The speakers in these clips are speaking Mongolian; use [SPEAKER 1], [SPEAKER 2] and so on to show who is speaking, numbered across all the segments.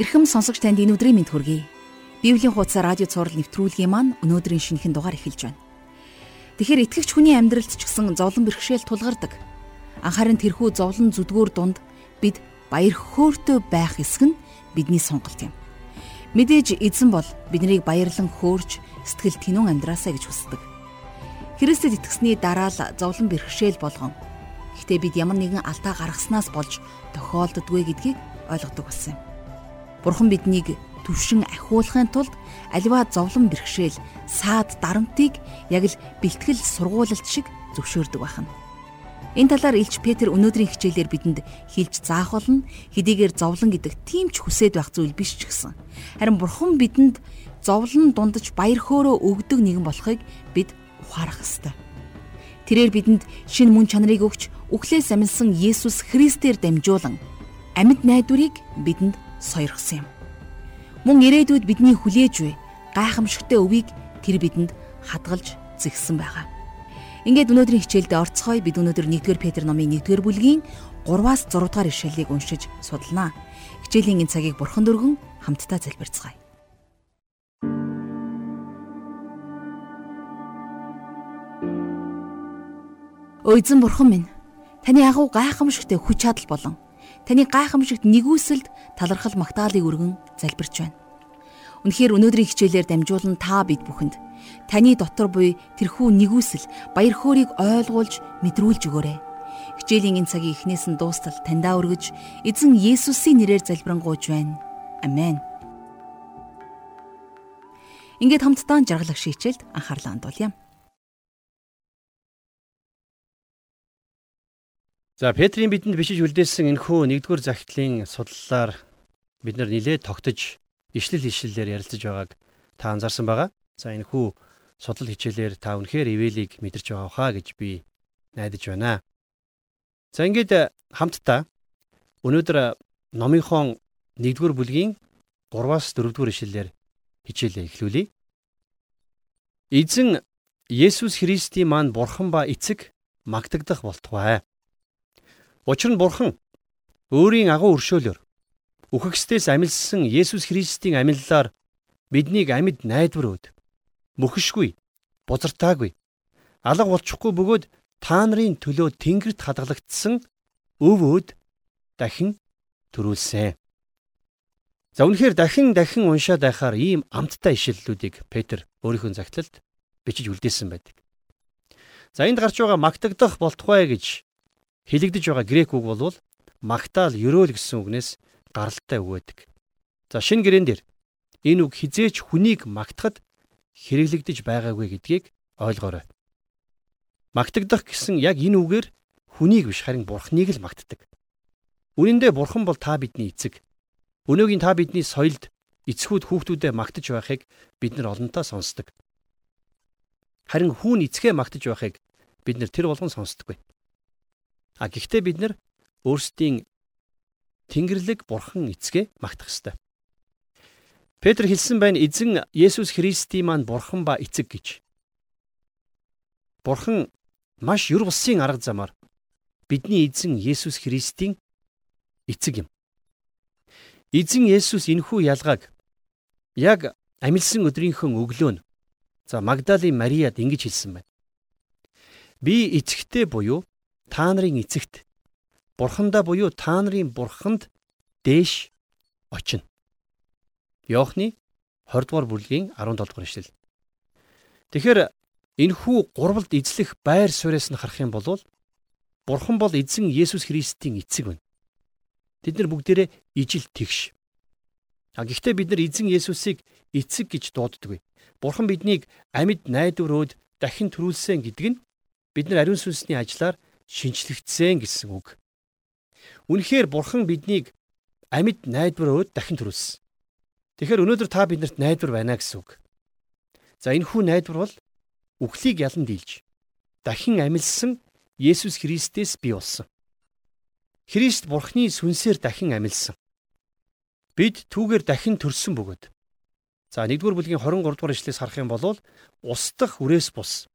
[SPEAKER 1] Ирхэм сонсогч танд энэ өдрийн мэнд хүргэе. Библийн хуудас радио цаураар нэвтрүүлгийн маань өнөөдрийн шинэхэн дугаар эхэлж байна. Тэгэхээр итгэгч хүний амьдралд ч гэсэн зовлон бэрхшээл тулгардаг. Анхаарал тэрхүү зовлон зүдгүүр дунд бид баяр хөөртэй байх эсэх нь бидний сонголт юм. Мэдээж эзэн бол биднийг баярлан хөөрч сэтгэл тэнүүн амьдраасаа гэж хүсдэг. Христэд итгэсний дараа л зовлон бэрхшээл болгон. Гэхдээ бид ямар нэгэн алдаа гаргаснаас болж тохиолддгүй гэдгийг ойлгодог болсон юм. Бурхан биднийг төвшин ахиулахын тулд аливаа зовлон бэрхшээл, саад дарамтыг яг л бэлтгэл сургуулалт шиг зөвшөөрдөг байна. Энэ талаар Илч Петр өнөөдрийн хичээлээр бидэнд хэлж заах болно. Хэдийгээр зовлон гэдэг тийм ч хүсээд байх зүйл биш ч гэсэн. Харин Бурхан бидэнд зовлон дундаж баяр хөөрөө өгдөг нэгэн болохыг бид ухаарах ёстой. Тэрээр бидэнд шин мөн чанарыг өгч үхлээс амилсан Есүс Христээр дамжуулан амьд найдварыг бидэнд сойрхсон юм. Мөн ирээдүйд бидний хүлээж буй гайхамшигтай өвийг тэр бидэнд хадгалж зэгсэн байгаа. Ингээд өнөөдрийн хичээлдээ орцгоё бид өнөөдөр 1-р Петр номын 1-р бүлгийн 3-аас 6 дугаар ишлэлийг уншиж судалнаа. Хичээлийн энэ цагийг бурхан дөргөн хамтдаа залбирцгаая. Өөзөн бурхан минь таны агуу гайхамшигтай хүч чадал болон таны гайхамшигт нэгүсэлд талархал магтаалыг өргөн залбирч байна. Үнэхээр өнөөдрийн хичээлээр дамжуулан та бид бүхэнд таны дотор буй тэрхүү нэгүсэл баяр хөөргийг ойлгуулж мэдрүүлж өгөөрэй. Хичээлийн энэ цагийн эхнээс нь дуустал таньдаа өргөж эзэн Есүсийн нэрээр залбирanгуйж байна. Амен. Ингээд хамтдаа жаргалах шийчэлд анхаарлаа хандуулъя.
[SPEAKER 2] За Петрийн бидэнд бишиж үлдээсэн энэхүү нэгдүгээр захидлын судлалаар бид нар нилээ тогтож ишлэл ишлэлээр ярилцаж байгааг та анзаарсан байгаа. За энэхүү судлал хичээлээр та үнэхээр ивэлийг мэдэрч байгаа хаа гэж би найдаж байна. За ингээд хамтдаа өнөөдөр номынхон 1-р бүлгийн 3-аас 4-р ишлэлээр хичээлээ эхлүүлье. Эзэн Есүс Христийн маань бурхан ба эцэг магтагдах болтугай. Учир нь Бурхан өөрийн агуу өршөөлөөр үхэгсдээс амилсан Есүс Христийн амиллаар биднийг амьд найдвар өд мөхөшгүй бузартаагүй алга болчихгүй бөгөөд та нарын төлөө тэнгэрт хадгалагдсан өв өд дахин төрүүлсэн. За үнэхээр дахин дахин уншаад байхаар ийм амттай ишлэлүүдийг Петр өөрийнхөө загтлалд бичиж үлдээсэн байдаг. За энд гарч байгаа магтагдах болтугай гэж Хилэгдэж байгаа грек үг бол магтаал ерөөл гэсэн үгнээс гаралтай үг байдаг. За шинэ гэрэн дээр энэ үг хизээч хүнийг магтахад хэрэглэгдэж байгаагүй гэдгийг ойлгоорой. Магтагдах гэсэн яг энэ үгээр хүнийг биш харин бурхныг л магтдаг. Үнэн дээр бурхан бол та бидний эцэг. Өнөөгийн та бидний соёлд эцгүүд хүүхдүүдэд магтаж байхыг бид нар олонтаа сонсдог. Харин хүүн эцгээ магтаж байхыг бид нар тэр болгон сонсдоггүй. А гэхдээ бид нар өөрсдийн Тэнгэрлэг Бурхан эцгээ магтах ёстой. Петр хэлсэн байна эзэн Есүс Христийн маань Бурхан ба эцэг гэж. Бурхан маш юр бусын арга замаар бидний эзэн Есүс Христийн эцэг юм. Эзэн Есүс энэхүү ялгааг яг амилсан өдрийнхөө өглөө нь за Магдалийн Мариад ингэж хэлсэн байна. Би эцэгтэй буюу та нарын эцэгт бурхандаа буюу та нарын бурханд дээш очино. Йоохны 20 дугаар бүлгийн 17 дугаар ишлэл. Тэгэхээр энэхүү гурвалд эзлэх байр сууриас нь харах юм бол бурхан бол эзэн Есүс Христийн эцэг байна. Тэд нар бүгдээрээ ижил тэгш. А гэхдээ бид нар эзэн Есүсийг эцэг гэж дууддаггүй. Бурхан биднийг амьд найдварууд дахин төрүүлсэн гэдэг нь бид нар ариун сүнсний ажиллаар шинчлэгдсэн гэсэн үг. Үнэхээр бурхан биднийг амьд найдвар өөд дахин төрүүлсэн. Тэгэхээр өнөөдөр та биднэрт найдвар байна гэсэн үг. За энэ хүү найдвар бол үхлийг ялан дийлж дахин амилсан Есүс Христээс бий болсон. Христ Бурхны сүнсээр дахин амилсан. Бид түүгээр дахин төрсөн бөгөөд. За 1-р бүлгийн 23 дугаар ишлээс харах юм бол устдах үрээс бус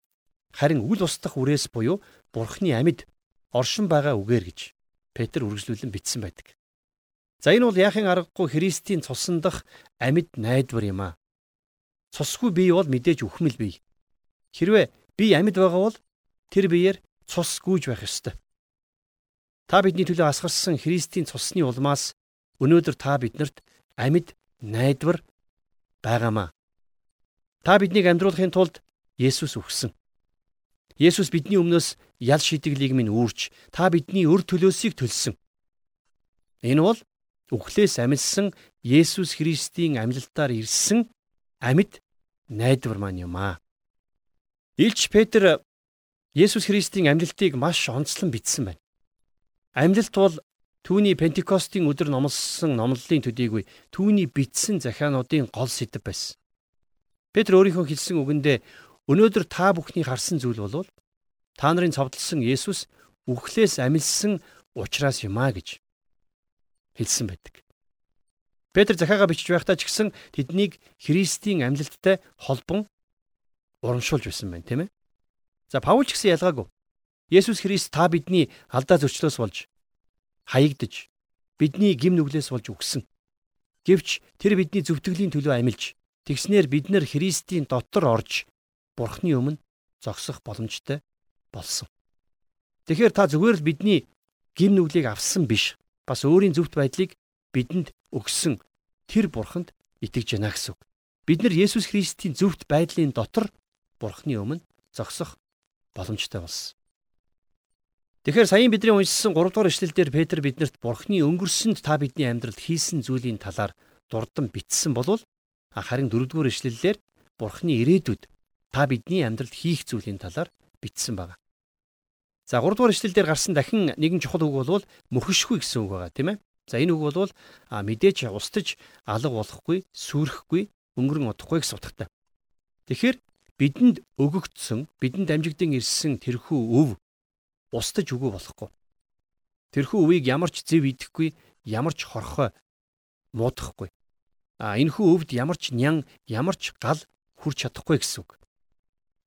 [SPEAKER 2] харин үл устдах үрээс буюу Бурхны амьд оршин байгаа үгээр гэж Петр үргэлжлүүлэн бичсэн байдаг. За энэ бол яахын аргагүй Христийн цусан дах амьд найдвар юм аа. Цусгүй бие бол мэдээж үхмэл бие. Хэрвээ бие амьд байгаа бол тэр биеэр цус гүйж байх ёстой. Та бидний төлөө асгарсан Христийн цусны улмаас өнөөдөр та биднэрт амьд найдвар байгаамаа. Та биднийг амьдруулахын тулд Есүс өгсөн. Есүс бидний өмнөөс ял шидэглийг минь үүрч та бидний өр төлөөсийг төлсөн. Энэ бол үхлээс амилсан Есүс Христийн амьлалтаар ирсэн амьд найдвар маань юм аа. Илч Петр Есүс Христийн амьлалтыг маш онцлон бичсэн байна. Амьлалт бол түүний Пентекостийн өдөр номлосон номлолын төдийгүй түүний бичсэн захиануудын гол сэдэв байсан. Петр өөрийнхөө хэлсэн үгэндээ өнөөдөр та бүхний харсан зүйл бол та нарын цовдлсон Есүс үхлээс амилсан учраас юм а гэж хэлсэн байдаг. Петр захиагаа бичиж байхдаа ч гэсэн тэднийг Христийн амьлалттай холбон урамшуулж байсан байна, тийм ээ. За Паул ч гэсэн ялгаагүй. Есүс Христ та бидний алдаа зөрчлөөс болж хаягдж бидний гим нүглээс болж үгсэн. Гэвч тэр бидний зөвтгөлийн төлөө амилж тэгснээр бид нар Христийн дотор орж Бурхны өмнө зогсох боломжтой болсон. Тэгэхээр та зүгээр л бидний гим нүглийг авсан биш. Бас өөрийн зөвхт байдлыг бидэнд өгсөн тэр Бурханд итгэж яана гэсэн үг. Бид нар Есүс Христийн зөвхт байдлын дотор Бурхны өмнө зогсох боломжтой болсон. Тэгэхээр саяын бидний уншсан 3 дугаар эшлэлдэр Петр биднэрт Бурхны өнгөрсөнд та бидний амьдралд хийсэн зүйлийн талаар дурдан бичсэн болвол харин 4 дугаар эшлэлээр Бурхны ирээдүйд та бидний амьдралд хийх зүйлийн талаар бичсэн байна. За 3 дугаар эшлэлдэр гарсан дахин нэгэн чухал үг бол мөхөшгүй гэсэн үг байгаа тийм ээ. За энэ үг бол мэдээж устж алга болохгүй, сүрхэхгүй, өнгөрөн удахгүй гэсэн утгатай. Тэгэхээр бидэнд өгөгдсөн, бидэнд амжигдсан ирсэн тэрхүү өв устж үгүй болохгүй. Тэрхүү өвийг ямар ч зэв идэхгүй, ямар ч хорхой муудахгүй. А энэ хүү өвд ямар ч нян, ямар ч гал хүрч чадахгүй гэсэн үг.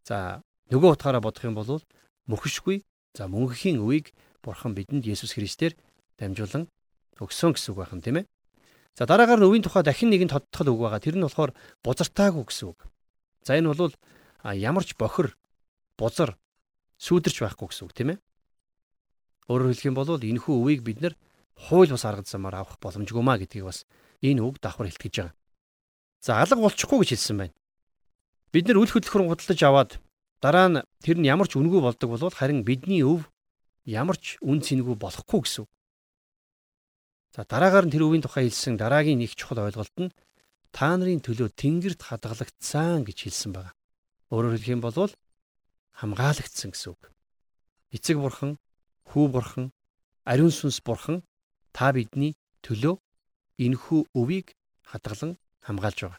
[SPEAKER 2] За нөгөө утгаараа бодох юм бол мөхөшгүй, за мөнхийн өвийг Бурхан бидэнд Есүс Христээр дамжуулан өгсөн гэсэн үг байна тийм ээ. За дараагаар нь өвийн тухай дахин нэгэн тодтол үг байгаа. Тэр нь болохоор бузартаагүй гэсэн үг. За энэ бол ямар ч бохир бузар сүйдэрч байхгүй гэсэн үг тийм ээ. Өөрөөр хэлэх юм бол энэ хүү өвийг бид нэр хууль бас арга замаар авах боломжгүй маа гэдгийг бас энэ үг давхар хэлтгэж байгаа. За алга болчихгүй гэж хэлсэн байна. Бид нэр үл хөдлөхөр худалдаж аваад дараа нь тэр нь ямар ч үнгүй болдог бол харин бидний өв ямар ч үн цэнгүй болохгүй гэсэн. За дараагаар нь тэр өвийн тухай хэлсэн дараагийн нэг чухал ойлголт нь та нарын төлөө тэнгэрт хадгалагдсан гэж хэлсэн байна. Өөрөөр хэлэх юм бол хамгаалагдсан гэсэн үг. Эцэг бурхан, хүү бурхан, ариун сүнс бурхан та бидний төлөө энэхүү өвийг хадгалан хамгаалж байгаа.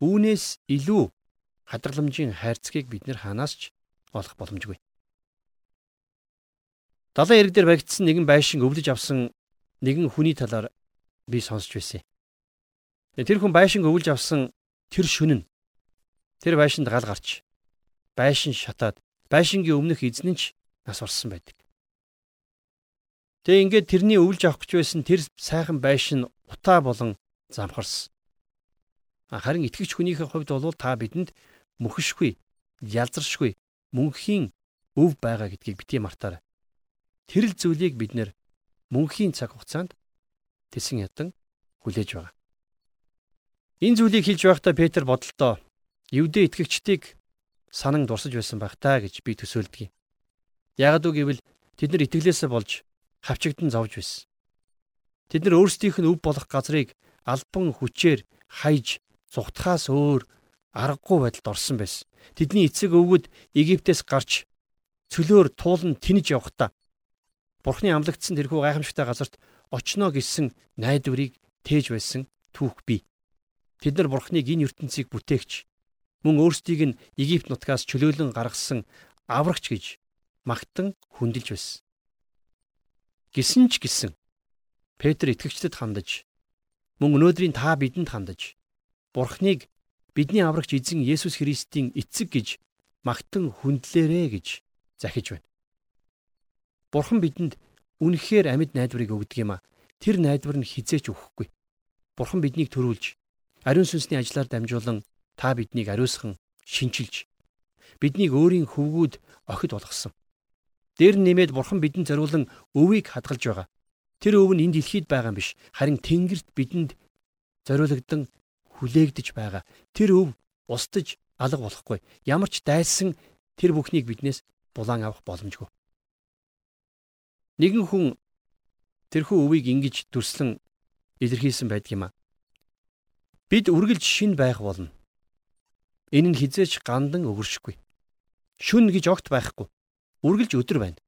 [SPEAKER 2] Үүнээс илүү хадгаламжийн хайрцгийг бид нэр ханаас ч олох боломжгүй. Далайн ирэг дээр баригдсан нэгэн байшин өвлөж авсан нэгэн хүний талаар би сонсч байсан. Тэр хүн байшин өвлж авсан тэр шөнө нь Тэр байшинд гал гарч байшин шатаад байшингийн өмнөх эзэн нь ч нас орсон байдаг. Тэгээ ингээд тэрний өвлж авах гэж байсан тэр сайхан байшин утаа болон замхарсан. Харин итгэгч хүнийхээ хувьд бол та бидэнд мөхөшгүй, ялзаршгүй, мөнхийн өв байгаа гэдгийг бити мартаарай. Тэр л зүйлийг бид нэр мөнхийн цаг хугацаанд тэсэн ядан хүлээж байгаа. Энэ зүйлийг хэлж байхдаа Петр бодолтой Евдээ итгэгчдийг санан дурсаж байсан байх таа гэж би төсөөлдөг юм. Ягд үг гэвэл тэд нар итгэлээсээ болж хавчигдан зовж байсан. Тэд нар өөрсдийнх нь өв болох газрыг албан хүчээр хайж зүхтахаас өөр аргагүй байдалд орсон байсан. Тэдний эцэг өвгөд Египтээс гарч цөлөөр туулан тэнэж явхдаа Бурхны амлагдсан тэрхүү гайхамшигтай газарт очно гэсэн найдварыг тээж байсан түүх бий. Тэд нар Бурхныг энэ ертөнцийг бүтээгч мөн өөрсдийг нь Египт нутгаас чөлөөлөн гаргасан аврагч гэж магтан хүндэлж байсан. Гисэн ч гисэн Петр итгэгчдэд хандаж мөн өнөөдрийн та бидэнд хандаж Бурхныг бидний аврагч эзэн Есүс Христийн эцэг гэж магтан хүндлээрэ гэж захиж байна. Бурхан бидэнд үнэхээр амьд найдварыг өгдөг юм а. тэр найдвар нь хизээч өгөхгүй. Бурхан биднийг төрүүлж ариун сүнсний ажлаар дамжуулан та биднийг ариусхан шинчилж биднийг өөрийн хөвгүүд охид болгосон. Дээр нэмээд бурхан бидэнд зориулан өвийг хадгалж байгаа. Тэр өв нь энэ дэлхийд байгаа юм биш. Харин Тэнгэрт бидэнд зориулагдсан хүлээгдэж байгаа. Тэр өв устж алга болохгүй. Ямар ч дайсан тэр бүхнийг биднээс булаан авах боломжгүй. Нэгэн хүн тэрхүү өвийг ингэж дүрслэн илэрхийлсэн байдаг юм а. Бид үргэлж шин байх болно. Энэ нь хизээч гандан өгөршгүй. Шүн гэж огт байхгүй. Үргэлж өдөр байна.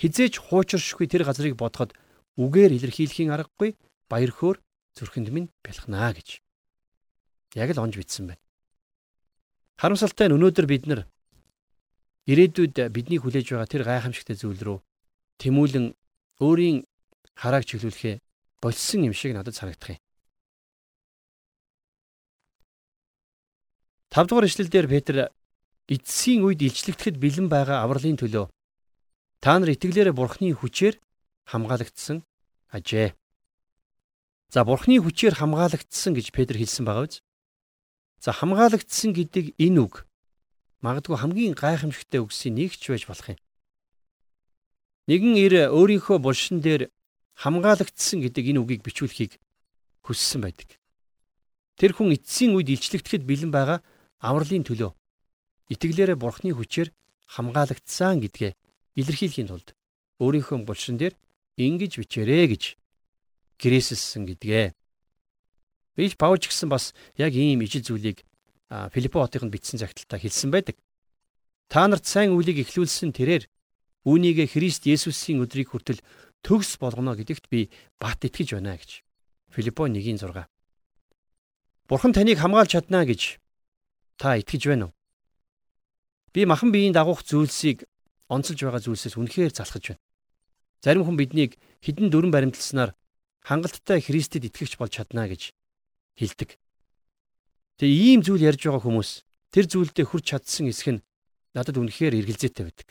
[SPEAKER 2] Хизээч хуучиршгүй тэр газрыг бодоход үгээр илэрхийлэхийн аргагүй баяр хөөр зүрхэнд минь бэлхнаа гэж. Яг л онж битсэн байна. Харамсалтай нь өнөөдөр бид нар ирээдүйд бидний хүлээж байгаа тэр гайхамшигтай зүйл рүү тэмүүлэн өөрийн харааг чиглүүлэхээ болсон юм шиг надад санагдах юм. 5 дугаар ишлэлдэр Петр эцсийн үед илчлэгдэхэд бэлэн байгаа авралын төлөө та нар итгэлээрээ бурхны хүчээр хамгаалагдсан ажээ. За бурхны хүчээр хамгаалагдсан гэж Петр хэлсэн байгаа биз? За хамгаалагдсан гэдэг энэ үг магадгүй хамгийн гайхамшигтай үгсийн нэг ч байж болох юм. Нэгэн ир өөрийнхөө булшин дээр хамгаалагдсан гэдэг энэ үгийг бичүүлэхийг хүссэн байдаг. Тэр хүн эцсийн үед илчлэгдэхэд бэлэн байгаа авралын төлөө итгэлээрээ бурхны хүчээр хамгаалагдсан гэдгээ илэрхийлэхийн тулд өөрийнхөө булшин дээр ингэж бичээрэй гэж гэрээсэлсэн гэдгээ. Бич Паул ч гэсэн бас яг ийм ижил зүйлийг Филиппо хотынд бичсэн загталтаа хэлсэн байдаг. Та нарт сайн үлийг эхлүүлсэн тэрээр үүнийг Христ Есүсийн өдрийг хүртэл төгс болгоно гэдэгт би бат итгэж байна гэж. Филиппо 1:6. Бурхан таныг хамгаалж чадна гэж та итгэж байна уу? Би махан биеийн дагуух зүйлсийг онцолж байгаа зүйлсээс үнэхээр залхаж байна. Зарим хүн биднийг хідэн дөрөн баримтласнаар хангалттай Христэд итгэгч болж чадна гэж хэлдэг. Тэгээ ийм зүйл ярьж байгаа хүмүүс тэр зүйлдээ хүрч чадсан эсэх нь надад үнэхээр эргэлзээтэй байдаг.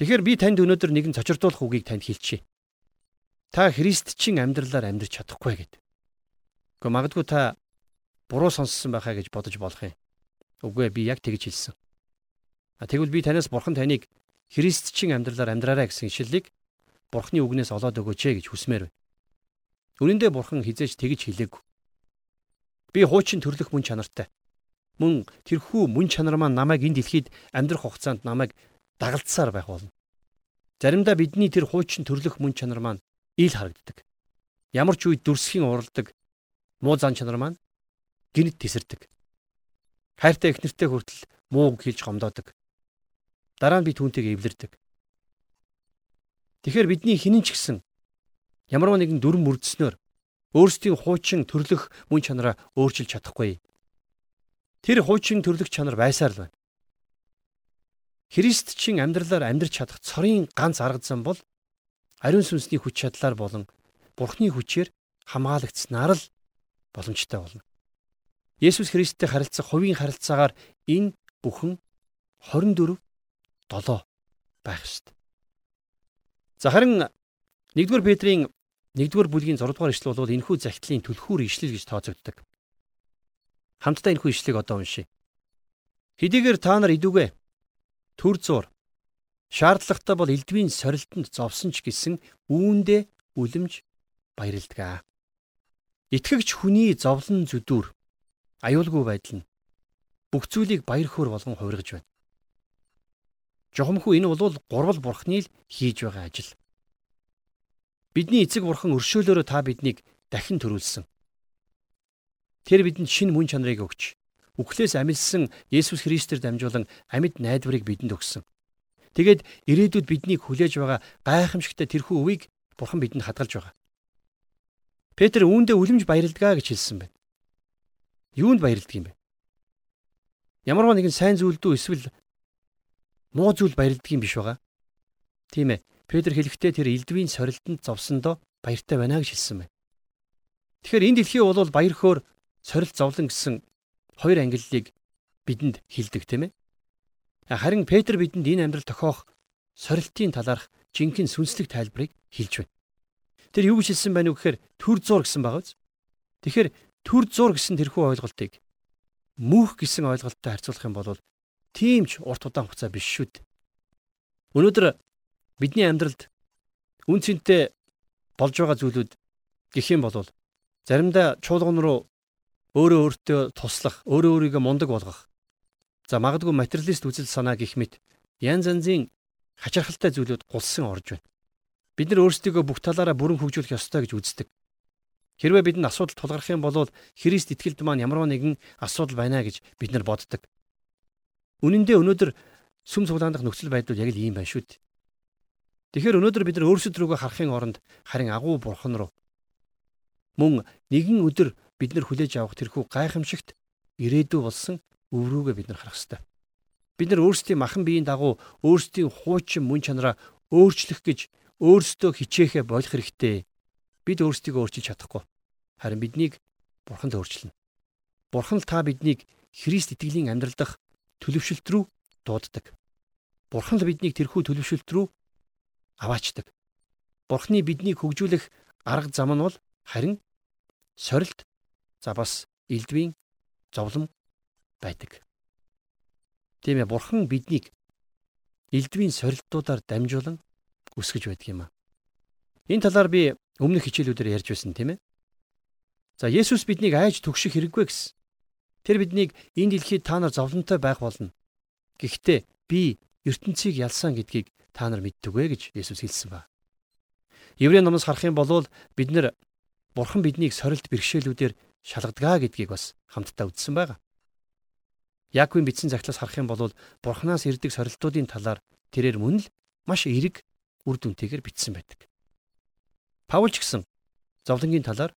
[SPEAKER 2] Тэгэхээр би танд өнөөдөр нэгэн цочирдуулах үгийг танд хэлчихье. Та Христчин амьдралаар амьдрч чадахгүй гэд. Гэхдээ магадгүй та буруу сонссон байхаа гэж бодож болох юм. Үгүй ээ би яг тэгж хэлсэн. А тэгвэл би танаас бурхан таныг христчин амьдралаар амьдраарай гэсэн ишлэлийг бурхны үгнээс олоод өгөөч ээ гэж хүсмээр байна. Үнэн дээр бурхан хизээж тэгж хэлээгүй. Би хуучин төрлөх мөн чанартай. Мөн тэрхүү мөн чанар маань намайг энэ дэлхийд амьдрах хугацаанд намайг дагалдсаар байх болно. Заримдаа бидний тэр хуучин төрлөх мөн чанар маань ил харагддаг. Ямар ч үед дүрсхийн уралдаг муу зан чанар маань гинт тесэрдэг. Хайртай их нэртэй хүртэл мууг хэлж гомдоодог. Дараа нь би түүнтэйг эвлэрдэг. Тэгэхээр бидний хинэн ч гэсэн ямар нэгэн дүрм мөрдснөөр өөрсдийн хуучин төрлөх мөн чанараа өөрчилж чадахгүй. Тэр хуучин төрлөх чанар байсаар л байна. Христчин амьдралаар амьдрч чадах цорын ганц арга зам бол ариун сүнсний хүч чадлаар болон Бурхны хүчээр хамгаалагдсанаар л боломжтой болно. Есүс Христтэй харилцах хувийн харилцаагаар энэ бүхэн 24 7 байх ёстой. За харин 1-р Петрийн 1-р бүлгийн 6-р ишлэл бол энэхүү захидлын түлхүүр ишлэл гэж тооцогддог. Хамтдаа энэхүү ишлэгийг одоо уншийе. Хэдийгээр та нар идүгэ төр зур шаардлагатай бол элдвийн сорилтонд зовсон ч гэсэн үүндээ үлэмж баярлдаг. Итгэгч хүний зовлон зүдүр аюулгүй байдал нь бүх зүйлийг баяр хөөр болгон хувиргаж байна. Жохомхүү энэ бол гурвал бурхны л хийж байгаа ажил. Бидний эцэг бурхан өршөөлөөрөө та биднийг дахин төрүүлсэн. Тэр бидэнд шинэ мөн чанарыг өгч, үхлээс амилсан Есүс Христээр дамжуулан амьд найдварыг бидэнд өгсөн. Тэгээд ирээдүйд биднийг хүлээж байгаа гайхамшигтай тэрхүү үеийг бурхан бидэнд хадгалж байгаа. Петр үүндээ үлэмж баярлдгаа гэж хэлсэн байна. Юунд баярлдаг юм бэ? Ямар нэгэн сайн зүйлдүү эсвэл муу зүйл баярлдаг юм биш байгаа. Тийм ээ. Петр хэлэхдээ тэр элдвийн сорилтонд зовсондоо баяртай байна гэж хэлсэн байна. Тэгэхээр энэ дэлхий бол баяр хөөр сорилт зовлон гэсэн хоёр ангиллыг бидэнд хилдэг тийм ээ. Харин Петр бидэнд энэ амьдрал тохиох сорилтын талаарх жинхэнэ сүнслэг тайлбарыг хэлж байна. Тэр юу гэж хэлсэн байв нү гэхээр төр зур гэсэн байгаа биз. Тэгэхээр төр зур гэсэн тэрхүү ойлголтыг мөнх гэсэн ойлголттой харьцуулах юм бол тийм ч урт удаан хугацаа биш шүү дээ. Өнөөдөр бидний амьдралд үн цэнтэй болж байгаа зүйлүүд гэх юм бол заримдаа чуулган руу өөрөө өөртөө туслах, өөрөө өөрийгөө мундаг болгох. За магадгүй материалист үзэл санаа гих мэт янз янзын хачирхалтай зүйлүүд гулсан орж байна. Бид нар өөрсдийгөө бүх талаараа бүрэн хөгжүүлэх ёстой гэж үздэг. Хэрвээ бидэнд асуудал тулгарх юм бол Христ итгэлд маань ямарваа нэгэн асуудал байна гэж бид нар боддог. Үнэн дээр өнөөдөр сүм цуглаандах нөхцөл байдал яг л ийм байна шүү дээ. Тэгэхээр өнөөдөр бид нар өөрсдөө рүүгээ харахын оронд харин агуу бурхан руу мөн нэгэн өдөр бид нар хүлээж авах тэрхүү гайхамшигт ирээдүй болсон өврүүгээ бид нар харах ёстой. Бид нар өөрсдийн махан биеийн дагуу өөрсдийн хуучин мөн чанараа өөрчлөх гэж өөрсдөө хичээхэ болох хэрэгтэй. Бид өөрсдийгөө өөрчилж чадахгүй. Харин биднийг Бурханд өөрчилнө. Бурхан л та биднийг Христ итгэлийн амьдрал дах төлөвшөлт рүү дууддаг. Бурхан л биднийг тэрхүү төлөвшөлт рүү аваачдаг. Бурхны биднийг хөгжүүлэх арга зам нь бол харин сорилт за бас элдвийн зовлон байдаг. Тийм ээ бурхан биднийг элдвийн сорилтуудаар дамжуулан өсгөж байдаг юм аа. Энэ талаар би өмнөх хичээлүүдээр ярьж байсан тийм ээ. За Есүс биднийг айж түгших хэрэггүй гэсэн. Тэр биднийг энэ дэлхийд та нар зовлонтой байх болно. Гэхдээ би ертөнцийг ялсан гэдгийг та нар мэддэг вэ гэж Есүс хэлсэн ба. Еврей номоос харах юм бол бид нар Бурхан биднийг сорилт бэрхшээлүүдээр шалгадгаа гэдгийг бас хамтдаа үзсэн байгаа. Яаковын бичсэн захлаас харах юм бол Бурханаас ирдэг сорилтуудын талаар тэрээр мөн л маш эерэг үр дүнтэйгээр бичсэн байдаг. Паул ч гэсэн зовлонгийн талаар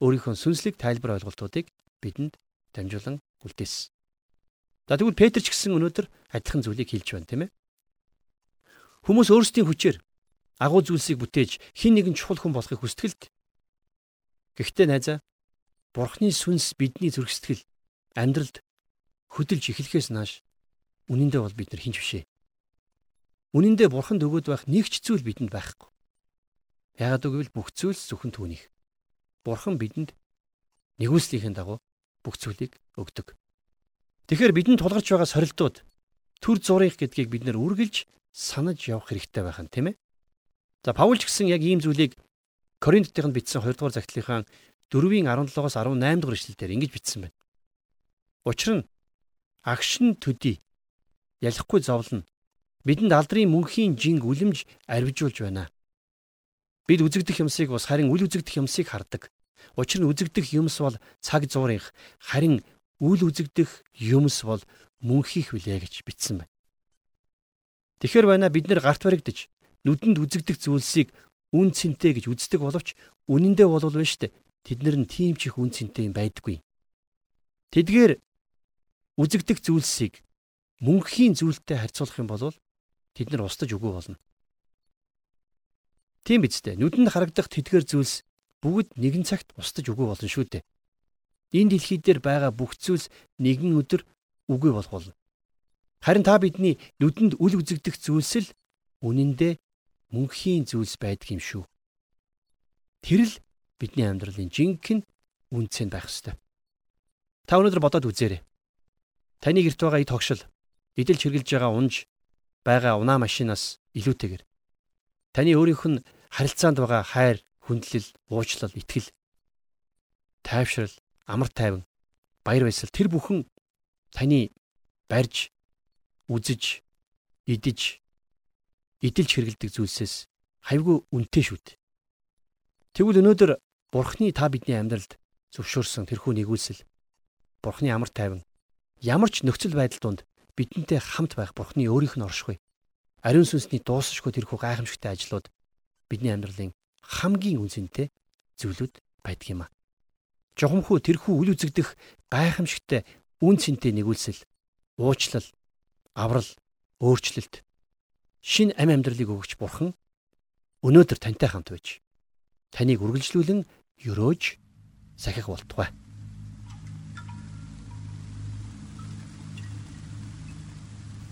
[SPEAKER 2] өөрийнхөө сүнслэг тайлбар ойлголтуудыг бидэнд дамжуулан үлдээсэн. За тэгвэл Петр ч гэсэн өнөөдөр адилхан зүйлийг хэлж байна тийм ээ. Хүмүүс өөрсдийн хүчээр агуу зүйлсийг бүтээж хин нэгэн чухал хүн болохыг хүсдэг л. Гэхдээ найзаа Бурхны сүнс бидний зүрхсэтгэл амьдралд хөдөлж эхлэхээс нааш үнэндээ бол бид нар хинч бишээ. Үнэн дээр бурханд өгөөд байх нэг ч зүйл бидэнд байхгүй. Яагаад гэвэл бүх зүйл зөвхөн түүнийх. Бурхан бидэнд нэгүслийнхэн дагуу бүх зүйлийг өгдөг. Тэгэхээр бидэнд тулгарч байгаа сорилтууд төр зургийг гэдгийг бид нэр үргэлж санаж явах хэрэгтэй байхan тийм ээ. За Паул ч гэсэн яг ийм зүйлийг Коринтотынд бичсэн 2 дугаар захидлынхаа 4-ийн 17-оос 18 дугаар ишлэлдэр ингэж бичсэн байна. Учир нь агш нь төдий ялахгүй зовлон бидэнд алдрын мөнхийн жинг үлэмж арвижуулж байна. Бид үзэгдэх юмсыг бас харин үл үзэгдэх юмсыг хардаг. Учир нь үзэгдэх юмс бол цаг зуурынх, харин үл үзэгдэх юмс бол мөнхийх билээ гэж бичсэн байна. Тэгэхэр байна бид нэр гарт баригдаж нүдэнд үзэгдэх зүйлсийг үн цэнтэй гэж үздэг боловч үнэндээ болов биш үү? Тэднэр нь тийм ч их үн цэнтэй юм байдаггүй. Тэдгээр үзэгдэх зүйлсийг мөнхийн зүйлтэй харьцуулах юм бол тэд нар устдаж үгүй болно. Тийм биз дээ. Нүдэнд харагдах тэдгээр зүйлс бүгд нэгэн цагт устдаж үгүй болно шүү дээ. Энэ дэлхий дээр байгаа бүх зүйлс нэгэн өдөр үгүй болох болно. Харин та бидний нүдэнд үл үзэгдэх зүйлс л үнэндээ мөнхийн зүйлс байдаг юм шүү. Тэр л бидний амьдралын жинхэнэ үнцэн байх ёстой. Та өнөөдөр бодоод үзээрэй. Таны гэрт байгаа ий тогшил, идэл чиргэлж байгаа унж, байгаа унаа машинаас илүүтэйгэр таны өөрийнх нь харилцаанд байгаа хайр, хүндлэл, уучлал, итгэл, тайвшрал, амар тайван, баяр баясгал тэр бүхэн таны барьж, үзэж, идэж, идэлж хэргэлдэг зүйлсээс хайвгүй үнэтэй шүү дээ. Тэгвэл өнөөдөр Бурхны та бидний амьдралд зөвшөөрсөн тэрхүү нэгүүлсэл Бурхны амар тайван ямар ч нөхцөл байдал донд бидэнтэй хамт байх Бурхны өөрийнх нь оршихуй. Ариун сүнсний дуусшгүй тэрхүү гайхамшигтай ажлууд бидний амьдралын хамгийн үнцэнтэй зүйлүүд байдаг юм а. Жохомхоо тэрхүү үл үзэгдэх гайхамшигтай үн цэнтэй нэгүүлсэл, уучлал, аврал, өөрчлөлт шин ам амьдралыг өгч бурхан өнөөдөр тантай хамт байж таныг үргэлжлүүлэн өрөөж сахих болтугай.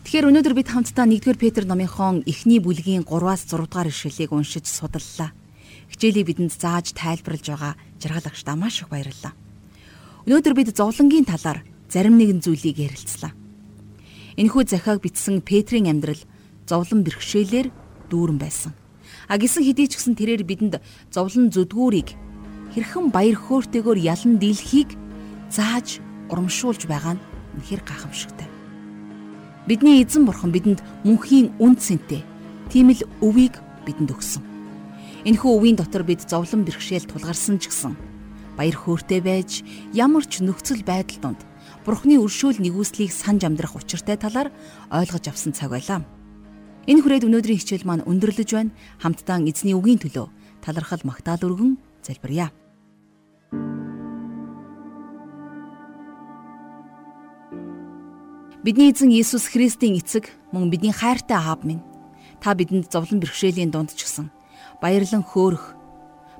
[SPEAKER 1] Тэгэхээр өнөөдөр бид хамтдаа 1-р Петр номынхон эхний бүлгийн 3-аас 6 дугаар ишлэлийг уншиж судаллаа. хичээлийг бидэнд зааж тайлбарлаж байгаа жаргалагчдаа маш их баярлалаа. Өнөөдөр бид зовлонгийн талаар зарим нэгэн зүйлийг ярилцлаа. Энэхүү захиаг бичсэн Петрийн амьдрал зовлон бэрхшээлээр дүүрэн байсан. А гисэн хэдий ч гэсэн тэрээр бидэнд зовлон зүдгүүрийг хэрхэн баяр хөөртэйгээр ялан дийлхийг зааж урамшуулж байгаа нь үнэхэр гайхамшигтай. Бидний эзэн бурхан бидэнд мөнхийн үн цэнтэй тийм л өвийг бидэнд өгсөн. Энэхүү өвийн дотор бид зовлон бэрхшээл тулгарсан ч гэсэн баяр хөөртэй байж ямар ч нөхцөл байдал донд Бурхны өршөөл нэгүслийг санаж амьдрах учиртай талаар ойлгож авсан цаг байлаа. Энэ хүрээд өнөөдрийн хичээл маань өндөрлөж байна. Хамтдаа эзний үгийн төлөө талархал магтаал өргөн залбирая. Бидний эзэн Иесус Христийн эцэг мөн бидний хайртай аав минь та бидэнд зовлон бэрхшээлийн дунд ч гэсэн баярлан хөөрөх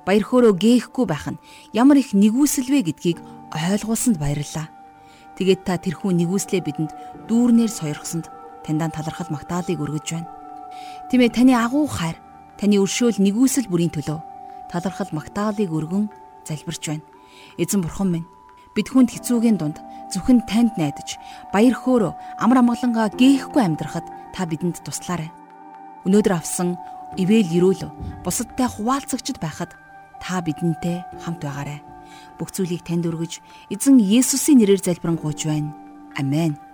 [SPEAKER 1] баяр хөөрөө гээхгүй байх нь ямар их нэгүсэл вэ гэдгийг ойлгуулсанд баярлалаа. Тэгээд та тэрхүү нэгүслээ бидэнд дүүрнээр сойрхсонд таньдаа талархал магтаалыг өргөж байна. Тиймээ таны агуу хайр, таны өршөөл нэгүсэл бүрийн төлөө талархал магтаалыг өргөн залбирч байна. Эзэн бурхан минь бид хүнд хэцүүгийн дунд зөвхөн танд найдаж баяр хөөрөө амар амгалангаа гээхгүй амьдрахад та бидэнд туслаарай. Өнөөдөр авсан ивэл өрөөл бусадтай хуваалцагчд байхад та бидэнтэй хамт байгаарай бүх зүйлийг танд өргөж эзэн Есүсийн нэрээр залбирanгуйж байна. Амен.